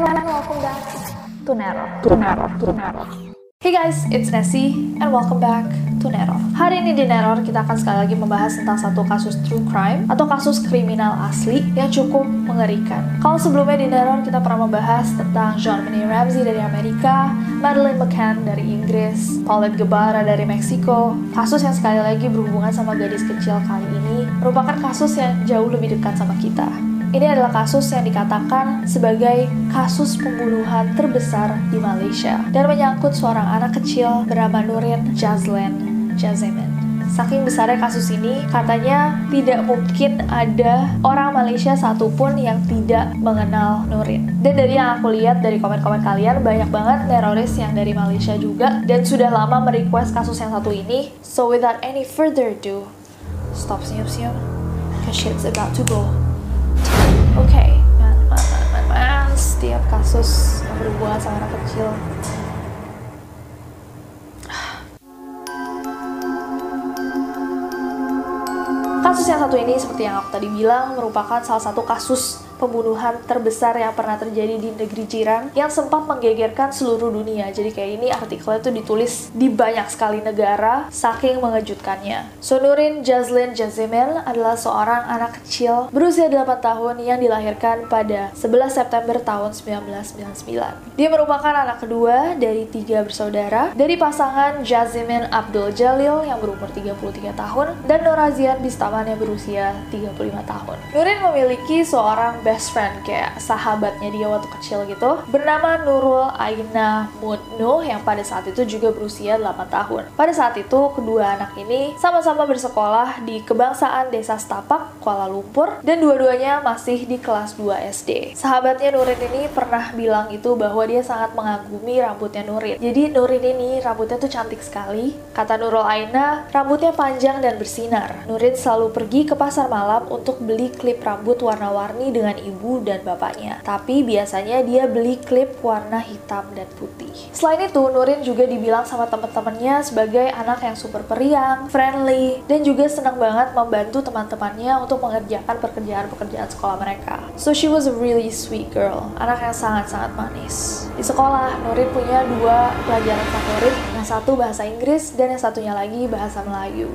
Welcome back Nero. Nero. Nero. Hey guys, it's Nessie and welcome back to Neror. Hari ini di Neror kita akan sekali lagi membahas tentang satu kasus true crime atau kasus kriminal asli yang cukup mengerikan. Kalau sebelumnya di Neror kita pernah membahas tentang John Benet Ramsey dari Amerika, Madeleine McCann dari Inggris, Paulette Guevara dari Meksiko. Kasus yang sekali lagi berhubungan sama gadis kecil kali ini merupakan kasus yang jauh lebih dekat sama kita. Ini adalah kasus yang dikatakan sebagai kasus pembunuhan terbesar di Malaysia dan menyangkut seorang anak kecil bernama Nurin Jazlan Jazemen. Saking besarnya kasus ini, katanya tidak mungkin ada orang Malaysia satupun yang tidak mengenal Nurin. Dan dari yang aku lihat dari komen-komen kalian, banyak banget teroris yang dari Malaysia juga dan sudah lama merequest kasus yang satu ini. So without any further ado, stop senyum-senyum, cause shit's about to go. Oke, okay. setiap kasus yang berhubungan sama anak kecil Kasus yang satu ini seperti yang aku tadi bilang merupakan salah satu kasus pembunuhan terbesar yang pernah terjadi di negeri jiran yang sempat menggegerkan seluruh dunia. Jadi kayak ini artikelnya tuh ditulis di banyak sekali negara saking mengejutkannya. Sonurin Jazlin Jazemel adalah seorang anak kecil berusia 8 tahun yang dilahirkan pada 11 September tahun 1999. Dia merupakan anak kedua dari tiga bersaudara dari pasangan Jazemen Abdul Jalil yang berumur 33 tahun dan Norazian Bistaman yang berusia 35 tahun. Nurin memiliki seorang best friend kayak sahabatnya dia waktu kecil gitu bernama Nurul Aina Mutnuh yang pada saat itu juga berusia 8 tahun. Pada saat itu kedua anak ini sama-sama bersekolah di Kebangsaan Desa Setapak, Kuala Lumpur dan dua-duanya masih di kelas 2 SD. Sahabatnya Nurin ini pernah bilang itu bahwa dia sangat mengagumi rambutnya Nurin. Jadi Nurin ini rambutnya tuh cantik sekali. Kata Nurul Aina, rambutnya panjang dan bersinar. Nurin selalu pergi ke pasar malam untuk beli klip rambut warna-warni dengan ibu dan bapaknya. Tapi biasanya dia beli klip warna hitam dan putih. Selain itu, Nurin juga dibilang sama teman-temannya sebagai anak yang super periang, friendly, dan juga senang banget membantu teman-temannya untuk mengerjakan pekerjaan-pekerjaan sekolah mereka. So she was a really sweet girl, anak yang sangat-sangat manis. Di sekolah, Nurin punya dua pelajaran favorit, yang satu bahasa Inggris dan yang satunya lagi bahasa Melayu.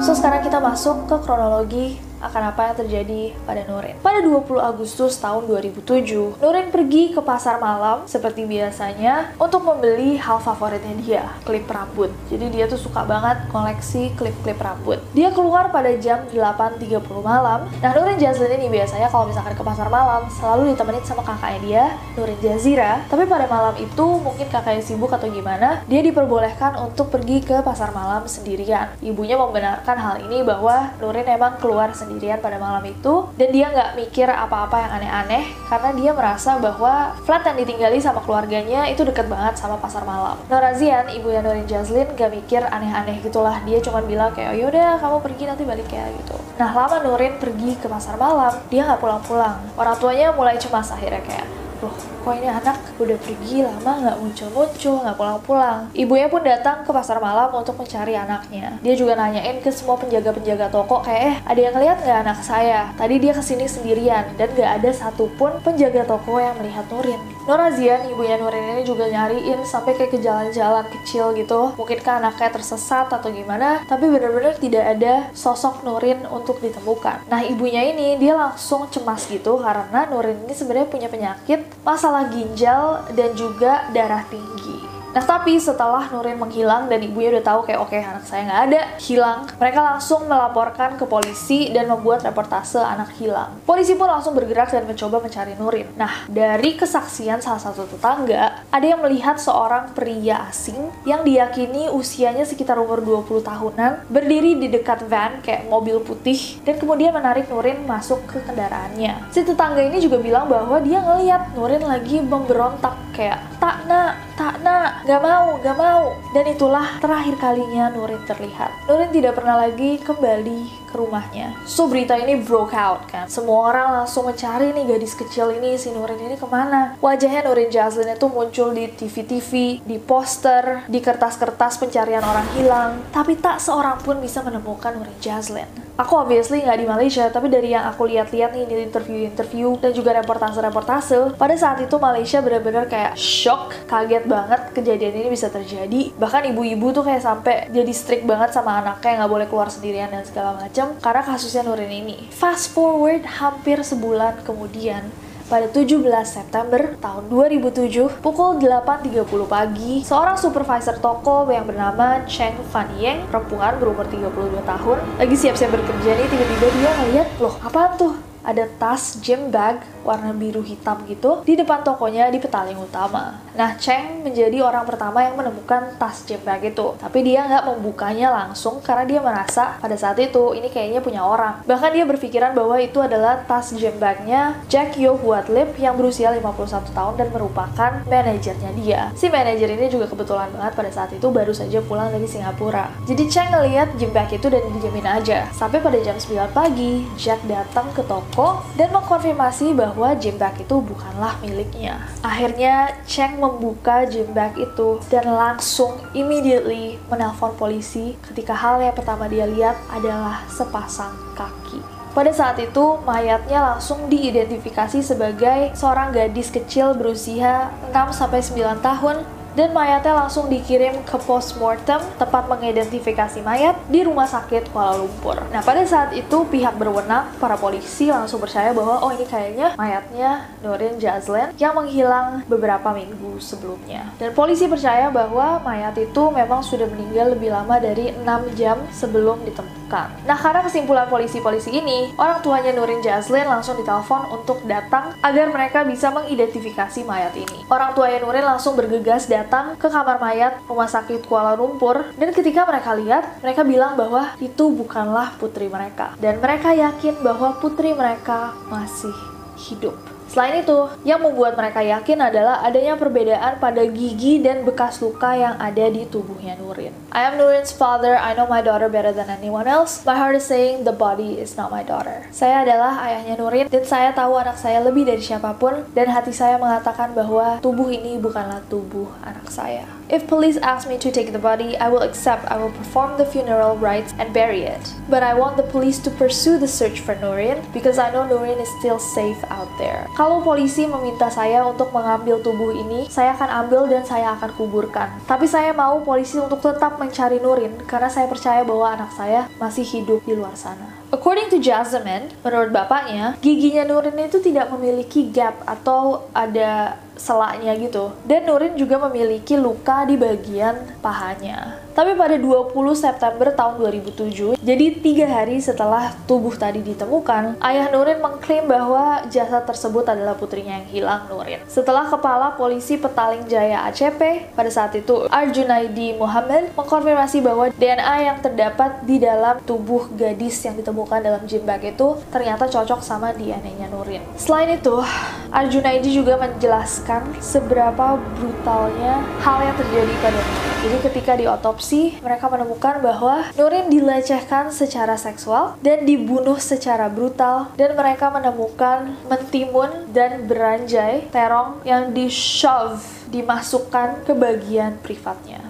So sekarang kita masuk ke kronologi akan apa yang terjadi pada Nurin. Pada 20 Agustus tahun 2007, Nurin pergi ke pasar malam seperti biasanya untuk membeli hal favoritnya dia, klip rambut. Jadi dia tuh suka banget koleksi klip-klip rambut. Dia keluar pada jam 8.30 malam. Nah, Nurin Jazlin ini biasanya kalau misalkan ke pasar malam selalu ditemenin sama kakaknya dia, Nurin Jazira. Tapi pada malam itu mungkin kakaknya sibuk atau gimana, dia diperbolehkan untuk pergi ke pasar malam sendirian. Ibunya membenarkan hal ini bahwa Nurin emang keluar sendirian sendirian pada malam itu dan dia nggak mikir apa-apa yang aneh-aneh karena dia merasa bahwa flat yang ditinggali sama keluarganya itu deket banget sama pasar malam. Norazian, ibu yang Norin Jazlin gak mikir aneh-aneh gitulah. Dia cuma bilang kayak, oh, yaudah kamu pergi nanti balik ya gitu. Nah lama Nurin pergi ke pasar malam, dia nggak pulang-pulang. Orang tuanya mulai cemas akhirnya kayak, loh kok ini anak udah pergi lama nggak muncul-muncul, nggak pulang-pulang. Ibunya pun datang ke pasar malam untuk mencari anaknya. Dia juga nanyain ke semua penjaga-penjaga toko kayak, eh ada yang lihat nggak anak saya? Tadi dia ke sini sendirian dan nggak ada satupun penjaga toko yang melihat Nurin. Norazian, ibunya Nurin ini juga nyariin sampai kayak ke jalan-jalan kecil gitu. Mungkinkah anaknya tersesat atau gimana, tapi bener-bener tidak ada sosok Nurin untuk ditemukan. Nah ibunya ini dia langsung cemas gitu karena Nurin ini sebenarnya punya penyakit masalah ginjal dan juga darah tinggi. Nah tapi setelah Nurin menghilang dan ibunya udah tahu kayak oke okay, anak saya nggak ada hilang, mereka langsung melaporkan ke polisi dan membuat reportase anak hilang. Polisi pun langsung bergerak dan mencoba mencari Nurin. Nah dari kesaksian salah satu tetangga, ada yang melihat seorang pria asing yang diyakini usianya sekitar umur 20 tahunan berdiri di dekat van kayak mobil putih dan kemudian menarik Nurin masuk ke kendaraannya. Si tetangga ini juga bilang bahwa dia ngeliat Nurin lagi memberontak kayak tak nak, tak nak, gak mau, gak mau. Dan itulah terakhir kalinya Nurin terlihat. Nurin tidak pernah lagi kembali ke rumahnya. So berita ini broke out kan. Semua orang langsung mencari nih gadis kecil ini, si Nurin ini ke mana. Wajahnya Nurin Jazlin itu muncul di TV-TV, di poster, di kertas-kertas pencarian orang hilang. Tapi tak seorang pun bisa menemukan Nurin Jazlin. Aku obviously nggak di Malaysia, tapi dari yang aku lihat-lihat nih di interview-interview dan juga reportase-reportase, pada saat itu Malaysia benar-benar kayak shock, kaget banget kejadian ini bisa terjadi. Bahkan ibu-ibu tuh kayak sampai jadi strict banget sama anaknya nggak boleh keluar sendirian dan segala macam karena kasusnya Nurin ini. Fast forward hampir sebulan kemudian, pada 17 September tahun 2007 pukul 8.30 pagi, seorang supervisor toko yang bernama Cheng Fan Yeng, perempuan berumur 32 tahun, lagi siap-siap bekerja nih tiba-tiba dia ngeliat, loh apa tuh? Ada tas gym bag warna biru hitam gitu di depan tokonya di petaling utama. Nah, Cheng menjadi orang pertama yang menemukan tas gym bag itu. Tapi dia nggak membukanya langsung karena dia merasa pada saat itu ini kayaknya punya orang. Bahkan dia berpikiran bahwa itu adalah tas gym bagnya Jack Yo Lip yang berusia 51 tahun dan merupakan manajernya dia. Si manajer ini juga kebetulan banget pada saat itu baru saja pulang dari Singapura. Jadi Cheng ngeliat gym bag itu dan dijamin aja. Sampai pada jam 9 pagi, Jack datang ke toko dan mengkonfirmasi bahwa gym bag itu bukanlah miliknya. Akhirnya Cheng membuka gym bag itu dan langsung immediately menelpon polisi ketika hal yang pertama dia lihat adalah sepasang kaki. Pada saat itu, mayatnya langsung diidentifikasi sebagai seorang gadis kecil berusia 6-9 tahun dan mayatnya langsung dikirim ke postmortem tempat mengidentifikasi mayat di rumah sakit Kuala Lumpur. Nah pada saat itu pihak berwenang para polisi langsung percaya bahwa oh ini kayaknya mayatnya Nurin Jazlen yang menghilang beberapa minggu sebelumnya. Dan polisi percaya bahwa mayat itu memang sudah meninggal lebih lama dari 6 jam sebelum ditemukan. Nah karena kesimpulan polisi-polisi ini, orang tuanya Nurin Jazlen langsung ditelepon untuk datang agar mereka bisa mengidentifikasi mayat ini. Orang tuanya Nurin langsung bergegas dan datang ke kamar mayat rumah sakit Kuala Lumpur dan ketika mereka lihat, mereka bilang bahwa itu bukanlah putri mereka. Dan mereka yakin bahwa putri mereka masih hidup. Selain itu, yang membuat mereka yakin adalah adanya perbedaan pada gigi dan bekas luka yang ada di tubuhnya Nurin. I am Nurin's father, I know my daughter better than anyone else. My heart is saying the body is not my daughter. Saya adalah ayahnya Nurin dan saya tahu anak saya lebih dari siapa pun dan hati saya mengatakan bahwa tubuh ini bukanlah tubuh anak saya. If police ask me to take the body, I will accept. I will perform the funeral rites and bury it. But I want the police to pursue the search for Nurin because I know Nurin is still safe out there. Kalau polisi meminta saya untuk mengambil tubuh ini, saya akan ambil dan saya akan kuburkan. Tapi saya mau polisi untuk tetap mencari Nurin karena saya percaya bahwa anak saya masih hidup di luar sana. According to Jasmine, menurut bapaknya, giginya Nurin itu tidak memiliki gap atau ada selaknya gitu. Dan Nurin juga memiliki luka di bagian pahanya. Tapi pada 20 September tahun 2007, jadi tiga hari setelah tubuh tadi ditemukan, ayah Nurin mengklaim bahwa jasad tersebut adalah putrinya yang hilang Nurin. Setelah kepala polisi Petaling Jaya ACP, pada saat itu Arjunaidi Muhammad mengkonfirmasi bahwa DNA yang terdapat di dalam tubuh gadis yang ditemukan dalam gym bag itu ternyata cocok sama DNA-nya Nurin. Selain itu, Arjunaidi juga menjelaskan seberapa brutalnya hal yang terjadi pada Nurin. Jadi ketika diotopsi, mereka menemukan bahwa Nurin dilecehkan secara seksual dan dibunuh secara brutal dan mereka menemukan mentimun dan beranjai terong yang di shove dimasukkan ke bagian privatnya.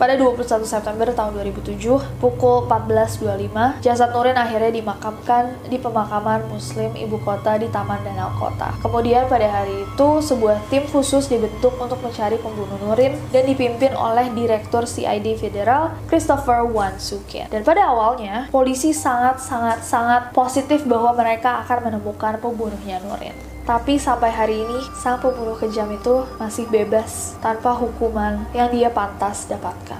Pada 21 September tahun 2007, pukul 14.25, jasad Nurin akhirnya dimakamkan di pemakaman muslim ibu kota di Taman Danau Kota. Kemudian pada hari itu, sebuah tim khusus dibentuk untuk mencari pembunuh Nurin dan dipimpin oleh Direktur CID Federal Christopher Wansukin. Dan pada awalnya, polisi sangat-sangat-sangat positif bahwa mereka akan menemukan pembunuhnya Nurin. Tapi sampai hari ini, sang pembunuh kejam itu masih bebas tanpa hukuman yang dia pantas dapatkan.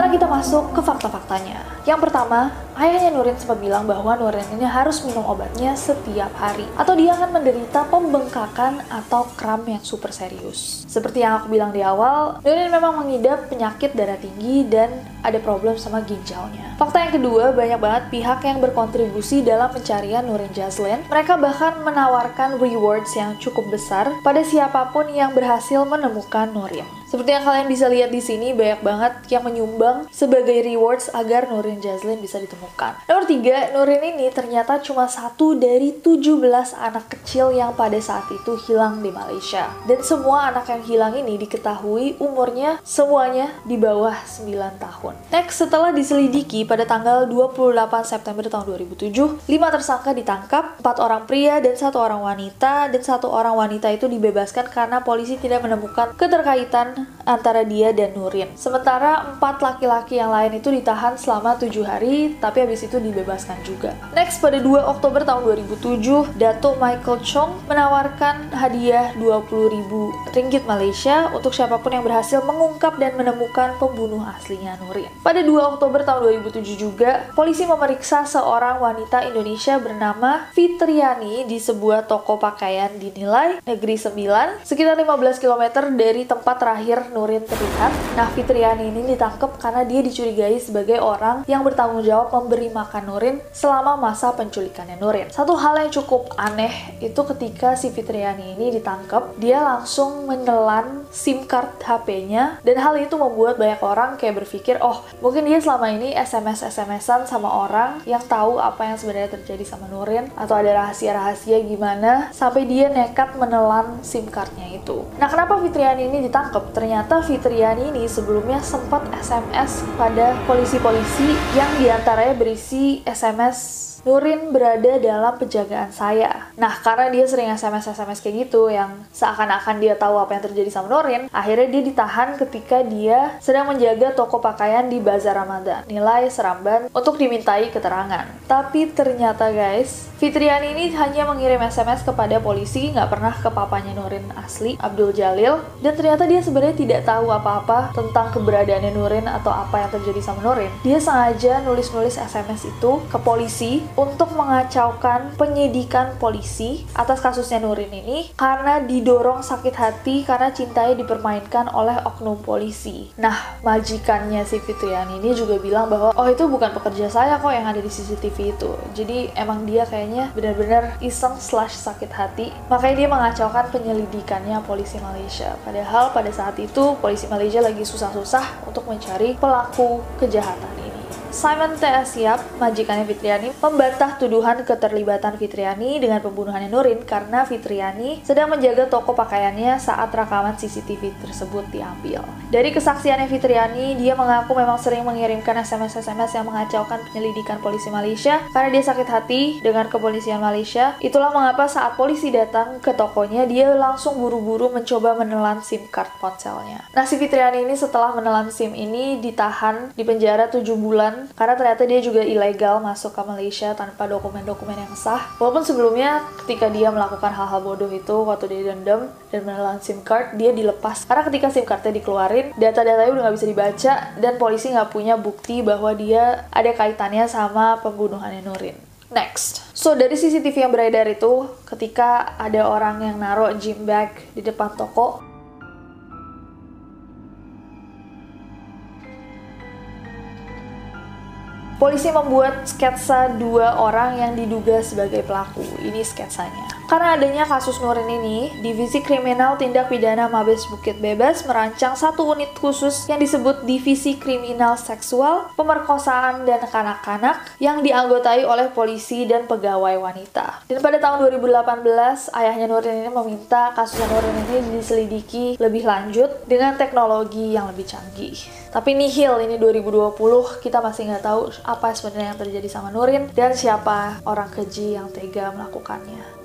Sekarang kita masuk ke fakta-faktanya. Yang pertama, ayahnya Nurin sempat bilang bahwa Nurin ini harus minum obatnya setiap hari. Atau dia akan menderita pembengkakan atau kram yang super serius. Seperti yang aku bilang di awal, Nurin memang mengidap penyakit darah tinggi dan ada problem sama ginjalnya. Fakta yang kedua, banyak banget pihak yang berkontribusi dalam pencarian Nurin Jazlin. Mereka bahkan menawarkan rewards yang cukup besar pada siapa pun yang berhasil menemukan Nurin. Seperti yang kalian bisa lihat di sini, banyak banget yang menyumbang sebagai rewards agar Nurin Jazlin bisa ditemukan. Nomor tiga, Nurin ini ternyata cuma satu dari 17 anak kecil yang pada saat itu hilang di Malaysia. Dan semua anak yang hilang ini diketahui umurnya semuanya di bawah 9 tahun. Next, setelah diselidiki pada tanggal 28 September tahun 2007, 5 tersangka ditangkap, 4 orang pria dan satu orang wanita, dan satu orang wanita itu dibebaskan karena polisi tidak menemukan keterkaitan antara dia dan Nurin. Sementara empat laki-laki yang lain itu ditahan selama tujuh hari, tapi habis itu dibebaskan juga. Next, pada 2 Oktober tahun 2007, Dato Michael Chong menawarkan hadiah 20 ribu ringgit Malaysia untuk siapa pun yang berhasil mengungkap dan menemukan pembunuh aslinya Nurin. Pada 2 Oktober tahun 2007 juga, polisi memeriksa seorang wanita Indonesia bernama Fitriani di sebuah toko pakaian dinilai Negeri 9, sekitar 15 km dari tempat terakhir Nurin terlihat, nah Fitriani ini ditangkap karena dia dicurigai sebagai orang yang bertanggung jawab memberi makan Nurin selama masa penculikannya Nurin. Satu hal yang cukup aneh itu ketika si Fitriani ini ditangkap, dia langsung menelan SIM card HP-nya dan hal itu membuat banyak orang kayak berpikir, oh mungkin dia selama ini SMS-SMS-an sama orang yang tahu apa yang sebenarnya terjadi sama Nurin atau ada rahasia-rahasia gimana sampai dia nekat menelan SIM cardnya itu. Nah kenapa Fitriani ini ditangkap? ternyata Fitriani ini sebelumnya sempat SMS pada polisi-polisi yang di antaranya berisi SMS Nurin berada dalam penjagaan saya. Nah, karena dia sering SMS-SMS kayak gitu yang seakan-akan dia tahu apa yang terjadi sama Nurin, akhirnya dia ditahan ketika dia sedang menjaga toko pakaian di Bazar Ramadan. Nilai Seramban untuk dimintai keterangan. Tapi ternyata guys, Fitriani ini hanya mengirim SMS kepada polisi, nggak pernah ke papanya Nurin asli, Abdul Jalil, dan ternyata dia sebenarnya tidak tahu apa-apa tentang keberadaannya Nurin atau apa yang terjadi sama Nurin. Dia sengaja nulis-nulis SMS itu ke polisi untuk mengacaukan penyidikan polisi atas kasusnya Nurin ini karena didorong sakit hati karena cintanya dipermainkan oleh oknum polisi. Nah, majikannya si Fitriani ini juga bilang bahwa oh itu bukan pekerja saya kok yang ada di CCTV itu. Jadi emang dia kayaknya benar-benar iseng slash sakit hati. Makanya dia mengacaukan penyelidikannya polisi Malaysia. Padahal pada saat itu polisi Malaysia lagi susah-susah untuk mencari pelaku kejahatan ini. Simon T. Siap, majikannya Fitriani, membantah tuduhan keterlibatan Fitriani dengan pembunuhannya Nurin karena Fitriani sedang menjaga toko pakaiannya saat rekaman CCTV tersebut diambil. Dari kesaksiannya Fitriani, dia mengaku memang sering mengirimkan SMS-SMS yang mengacaukan penyelidikan polisi Malaysia karena dia sakit hati dengan kepolisian Malaysia. Itulah mengapa saat polisi datang ke tokonya, dia langsung buru-buru mencoba menelan SIM card ponselnya. Nah, si Fitriani ini setelah menelan SIM ini ditahan di penjara 7 bulan karena ternyata dia juga ilegal masuk ke Malaysia tanpa dokumen-dokumen yang sah. Walaupun sebelumnya ketika dia melakukan hal-hal bodoh itu waktu dia dendam dan menelan SIM card, dia dilepas. Karena ketika SIM cardnya dikeluarin, data-datanya udah nggak bisa dibaca dan polisi nggak punya bukti bahwa dia ada kaitannya sama pembunuhannya Nurin. Next. So, dari CCTV yang beredar itu, ketika ada orang yang naruh gym bag di depan toko, Polisi membuat sketsa dua orang yang diduga sebagai pelaku. Ini sketsanya. Karena adanya kasus Nurin ini, Divisi Kriminal Tindak Pidana Mabes Bukit Bebas merancang satu unit khusus yang disebut Divisi Kriminal Seksual, Pemerkosaan, dan Kanak-Kanak yang dianggotai oleh polisi dan pegawai wanita. Dan pada tahun 2018, ayahnya Nurin ini meminta kasus Nurin ini diselidiki lebih lanjut dengan teknologi yang lebih canggih. Tapi nihil ini 2020, kita masih nggak tahu apa sebenarnya yang terjadi sama Nurin dan siapa orang keji yang tega melakukannya.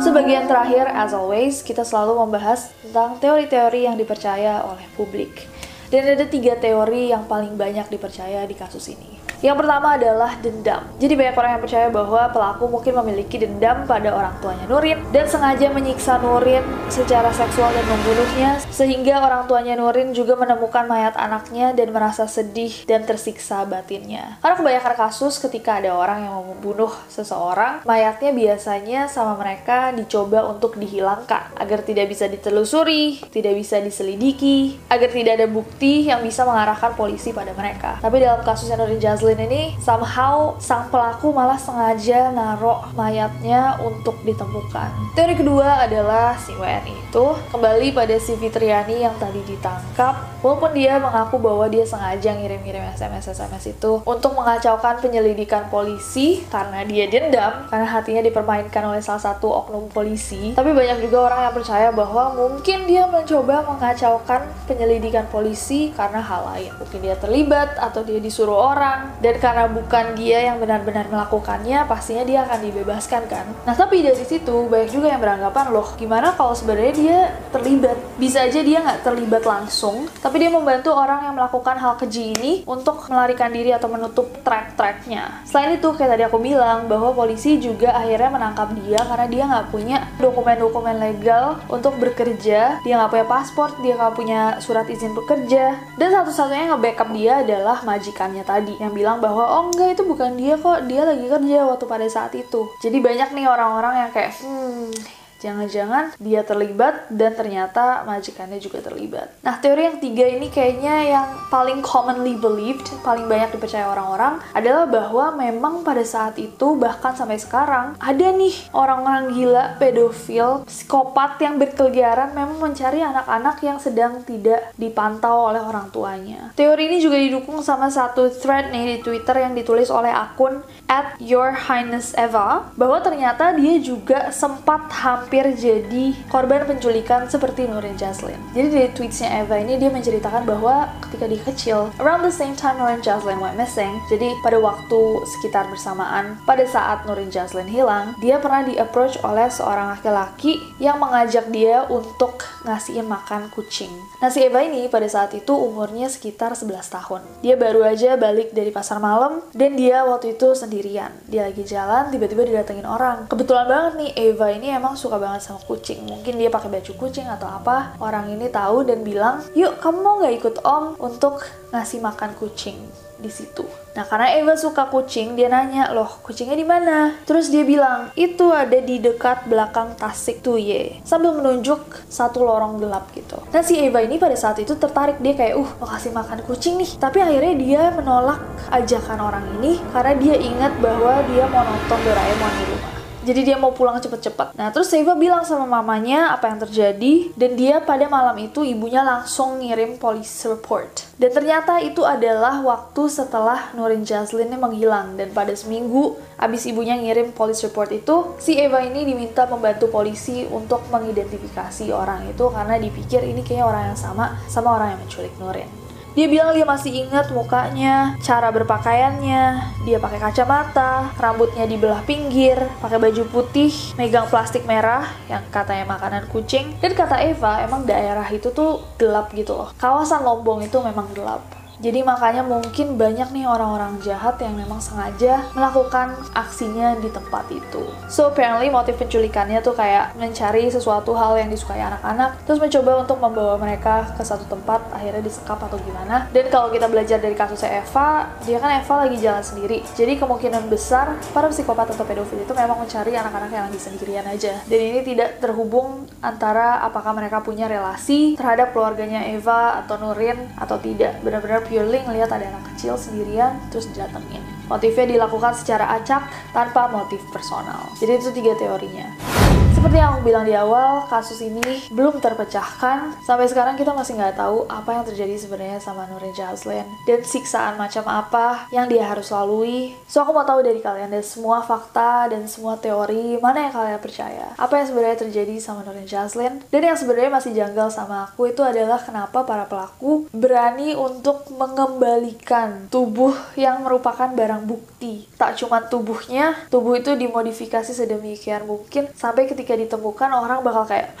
Sebagian terakhir, as always, kita selalu membahas tentang teori-teori yang dipercaya oleh publik. Dan ada tiga teori yang paling banyak dipercaya di kasus ini. Yang pertama adalah dendam. Jadi banyak orang yang percaya bahwa pelaku mungkin memiliki dendam pada orang tuanya Nurin dan sengaja menyiksa Nurin secara seksual dan membunuhnya sehingga orang tuanya Nurin juga menemukan mayat anaknya dan merasa sedih dan tersiksa batinnya. Karena kebanyakan kasus ketika ada orang yang membunuh seseorang, mayatnya biasanya sama mereka dicoba untuk dihilangkan agar tidak bisa ditelusuri, tidak bisa diselidiki, agar tidak ada bukti yang bisa mengarahkan polisi pada mereka. Tapi dalam kasusnya Nurin Jazli Jocelyn ini somehow sang pelaku malah sengaja narok mayatnya untuk ditemukan. Teori kedua adalah si WNI itu kembali pada si Fitriani yang tadi ditangkap walaupun dia mengaku bahwa dia sengaja ngirim-ngirim SMS-SMS itu untuk mengacaukan penyelidikan polisi karena dia dendam karena hatinya dipermainkan oleh salah satu oknum polisi. Tapi banyak juga orang yang percaya bahwa mungkin dia mencoba mengacaukan penyelidikan polisi karena hal lain. Mungkin dia terlibat atau dia disuruh orang dan karena bukan dia yang benar-benar melakukannya pastinya dia akan dibebaskan kan? Nah tapi dari situ banyak juga yang beranggapan loh gimana kalau sebenarnya dia terlibat? Bisa aja dia nggak terlibat langsung tapi dia membantu orang yang melakukan hal keji ini untuk melarikan diri atau menutup track-tracknya selain itu kayak tadi aku bilang bahwa polisi juga akhirnya menangkap dia karena dia nggak punya dokumen-dokumen legal untuk bekerja dia nggak punya paspor dia nggak punya surat izin bekerja. Dan satu-satunya yang nge-backup dia adalah majikannya tadi yang bilang bilang bahwa oh enggak itu bukan dia kok. Dia lagi kerja waktu pada saat itu. Jadi banyak nih orang-orang yang kayak hmm Jangan-jangan dia terlibat dan ternyata majikannya juga terlibat. Nah, teori yang tiga ini kayaknya yang paling commonly believed, paling banyak dipercaya orang-orang adalah bahwa memang pada saat itu bahkan sampai sekarang ada nih orang-orang gila, pedofil, psikopat yang berkeliaran memang mencari anak-anak yang sedang tidak dipantau oleh orang tuanya. Teori ini juga didukung sama satu thread nih di Twitter yang ditulis oleh akun at Your Highness Eva bahwa ternyata dia juga sempat hampir hampir jadi korban penculikan seperti Nurin Jaslin. Jadi dari tweetsnya Eva ini dia menceritakan bahwa ketika dia kecil, around the same time Nurin Jaslin went missing, jadi pada waktu sekitar bersamaan pada saat Nurin Jaslin hilang, dia pernah di-approach oleh seorang laki-laki yang mengajak dia untuk ngasihin makan kucing. Nah si Eva ini pada saat itu umurnya sekitar 11 tahun. Dia baru aja balik dari pasar malam dan dia waktu itu sendirian. Dia lagi jalan, tiba-tiba didatengin orang. Kebetulan banget nih Eva ini emang suka banget sama kucing. Mungkin dia pakai baju kucing atau apa. Orang ini tahu dan bilang, yuk kamu mau nggak ikut om untuk ngasih makan kucing di situ. Nah, karena Eva suka kucing, dia nanya, "Loh, kucingnya di mana?" Terus dia bilang, "Itu ada di dekat belakang Tasik tuh, ye." Sambil menunjuk satu lorong gelap gitu. Nah, si Eva ini pada saat itu tertarik dia kayak, "Uh, mau kasih makan kucing nih." Tapi akhirnya dia menolak ajakan orang ini karena dia ingat bahwa dia mau nonton Doraemon di rumah. Jadi dia mau pulang cepet-cepet. Nah terus Eva bilang sama mamanya apa yang terjadi dan dia pada malam itu ibunya langsung ngirim police report. Dan ternyata itu adalah waktu setelah Nurin Jaslin menghilang dan pada seminggu abis ibunya ngirim police report itu si Eva ini diminta membantu polisi untuk mengidentifikasi orang itu karena dipikir ini kayaknya orang yang sama sama orang yang menculik Nurin. Dia bilang dia masih ingat mukanya, cara berpakaiannya, dia pakai kacamata, rambutnya dibelah pinggir, pakai baju putih, megang plastik merah yang katanya makanan kucing. Dan kata Eva, emang daerah itu tuh gelap gitu loh. Kawasan Lombong itu memang gelap. Jadi makanya mungkin banyak nih orang-orang jahat yang memang sengaja melakukan aksinya di tempat itu. So apparently motif penculikannya tuh kayak mencari sesuatu hal yang disukai anak-anak, terus mencoba untuk membawa mereka ke satu tempat, akhirnya disekap atau gimana. Dan kalau kita belajar dari kasusnya Eva, dia kan Eva lagi jalan sendiri. Jadi kemungkinan besar para psikopat atau pedofil itu memang mencari anak-anak yang lagi sendirian aja. Dan ini tidak terhubung antara apakah mereka punya relasi terhadap keluarganya Eva atau Nurin atau tidak. Benar-benar purely ngelihat ada anak kecil sendirian terus didatengin. Motifnya dilakukan secara acak tanpa motif personal. Jadi itu tiga teorinya. Seperti yang aku bilang di awal, kasus ini belum terpecahkan. Sampai sekarang kita masih nggak tahu apa yang terjadi sebenarnya sama Nurin Jaslin dan siksaan macam apa yang dia harus lalui. So aku mau tahu dari kalian dan semua fakta dan semua teori mana yang kalian percaya. Apa yang sebenarnya terjadi sama Nurin Jaslin dan yang sebenarnya masih janggal sama aku itu adalah kenapa para pelaku berani untuk mengembalikan tubuh yang merupakan barang bukti. Tak cuma tubuhnya, tubuh itu dimodifikasi sedemikian mungkin sampai ketika ditemukan orang bakal kayak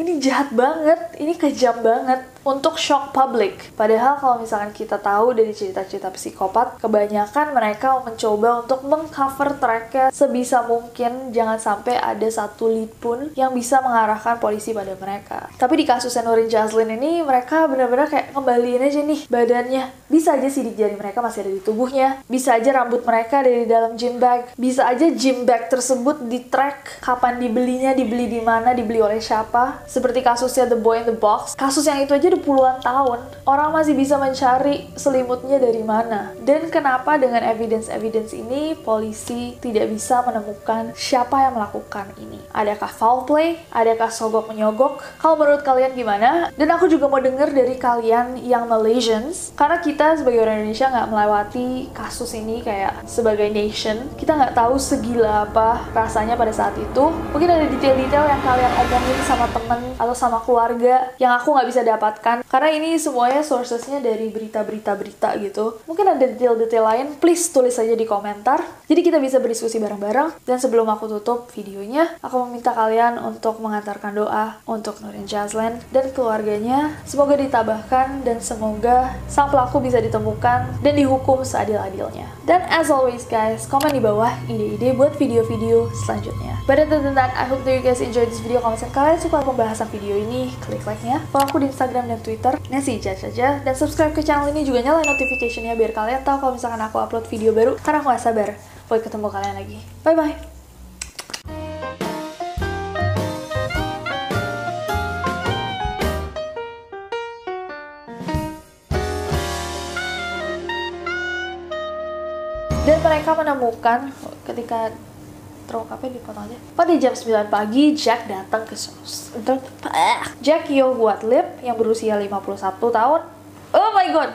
ini jahat banget, ini kejam banget untuk shock public. Padahal kalau misalkan kita tahu dari cerita-cerita psikopat, kebanyakan mereka mencoba untuk mengcover tracknya sebisa mungkin jangan sampai ada satu lead pun yang bisa mengarahkan polisi pada mereka. Tapi di kasus Nurin Jaslin ini mereka benar-benar kayak kembaliin aja nih badannya. Bisa aja sidik jari mereka masih ada di tubuhnya, bisa aja rambut mereka ada di dalam gym bag, bisa aja gym bag tersebut di track kapan dibelinya, dibeli di mana, dibeli oleh siapa. Seperti kasusnya The Boy in the Box, kasus yang itu aja udah puluhan tahun, orang masih bisa mencari selimutnya dari mana. Dan kenapa dengan evidence-evidence ini polisi tidak bisa menemukan siapa yang melakukan ini? Adakah foul play? Adakah sogok menyogok? Kalau menurut kalian gimana? Dan aku juga mau denger dari kalian yang Malaysians, karena kita sebagai orang Indonesia nggak melewati kasus ini kayak sebagai nation, kita nggak tahu segila apa rasanya pada saat itu. Mungkin ada detail-detail yang kalian omongin sama temen atau sama keluarga yang aku nggak bisa dapatkan. Karena ini semuanya sourcesnya dari berita-berita berita gitu. Mungkin ada detail-detail lain please tulis aja di komentar. Jadi kita bisa berdiskusi bareng-bareng. Dan sebelum aku tutup videonya aku meminta kalian untuk mengantarkan doa untuk Nurin Jazlan dan keluarganya. Semoga ditabahkan dan semoga sang pelaku bisa ditemukan dan dihukum seadil-adilnya. Dan as always guys komen di bawah ide-ide buat video-video selanjutnya. Than that I hope you guys enjoy this video kalau misalnya kalian suka pembahasan video ini klik like-nya follow aku di Instagram dan Twitter Nancy Judge aja. Dan subscribe ke channel ini juga nyalain notification-nya biar kalian tahu kalau misalkan aku upload video baru. Karena aku gak sabar buat ketemu kalian lagi. Bye-bye! Dan mereka menemukan ketika terungkapnya dipotong aja. Pada jam 9 pagi, Jack datang ke sos. Jack Yo buat Lip yang berusia 51 tahun. Oh my god!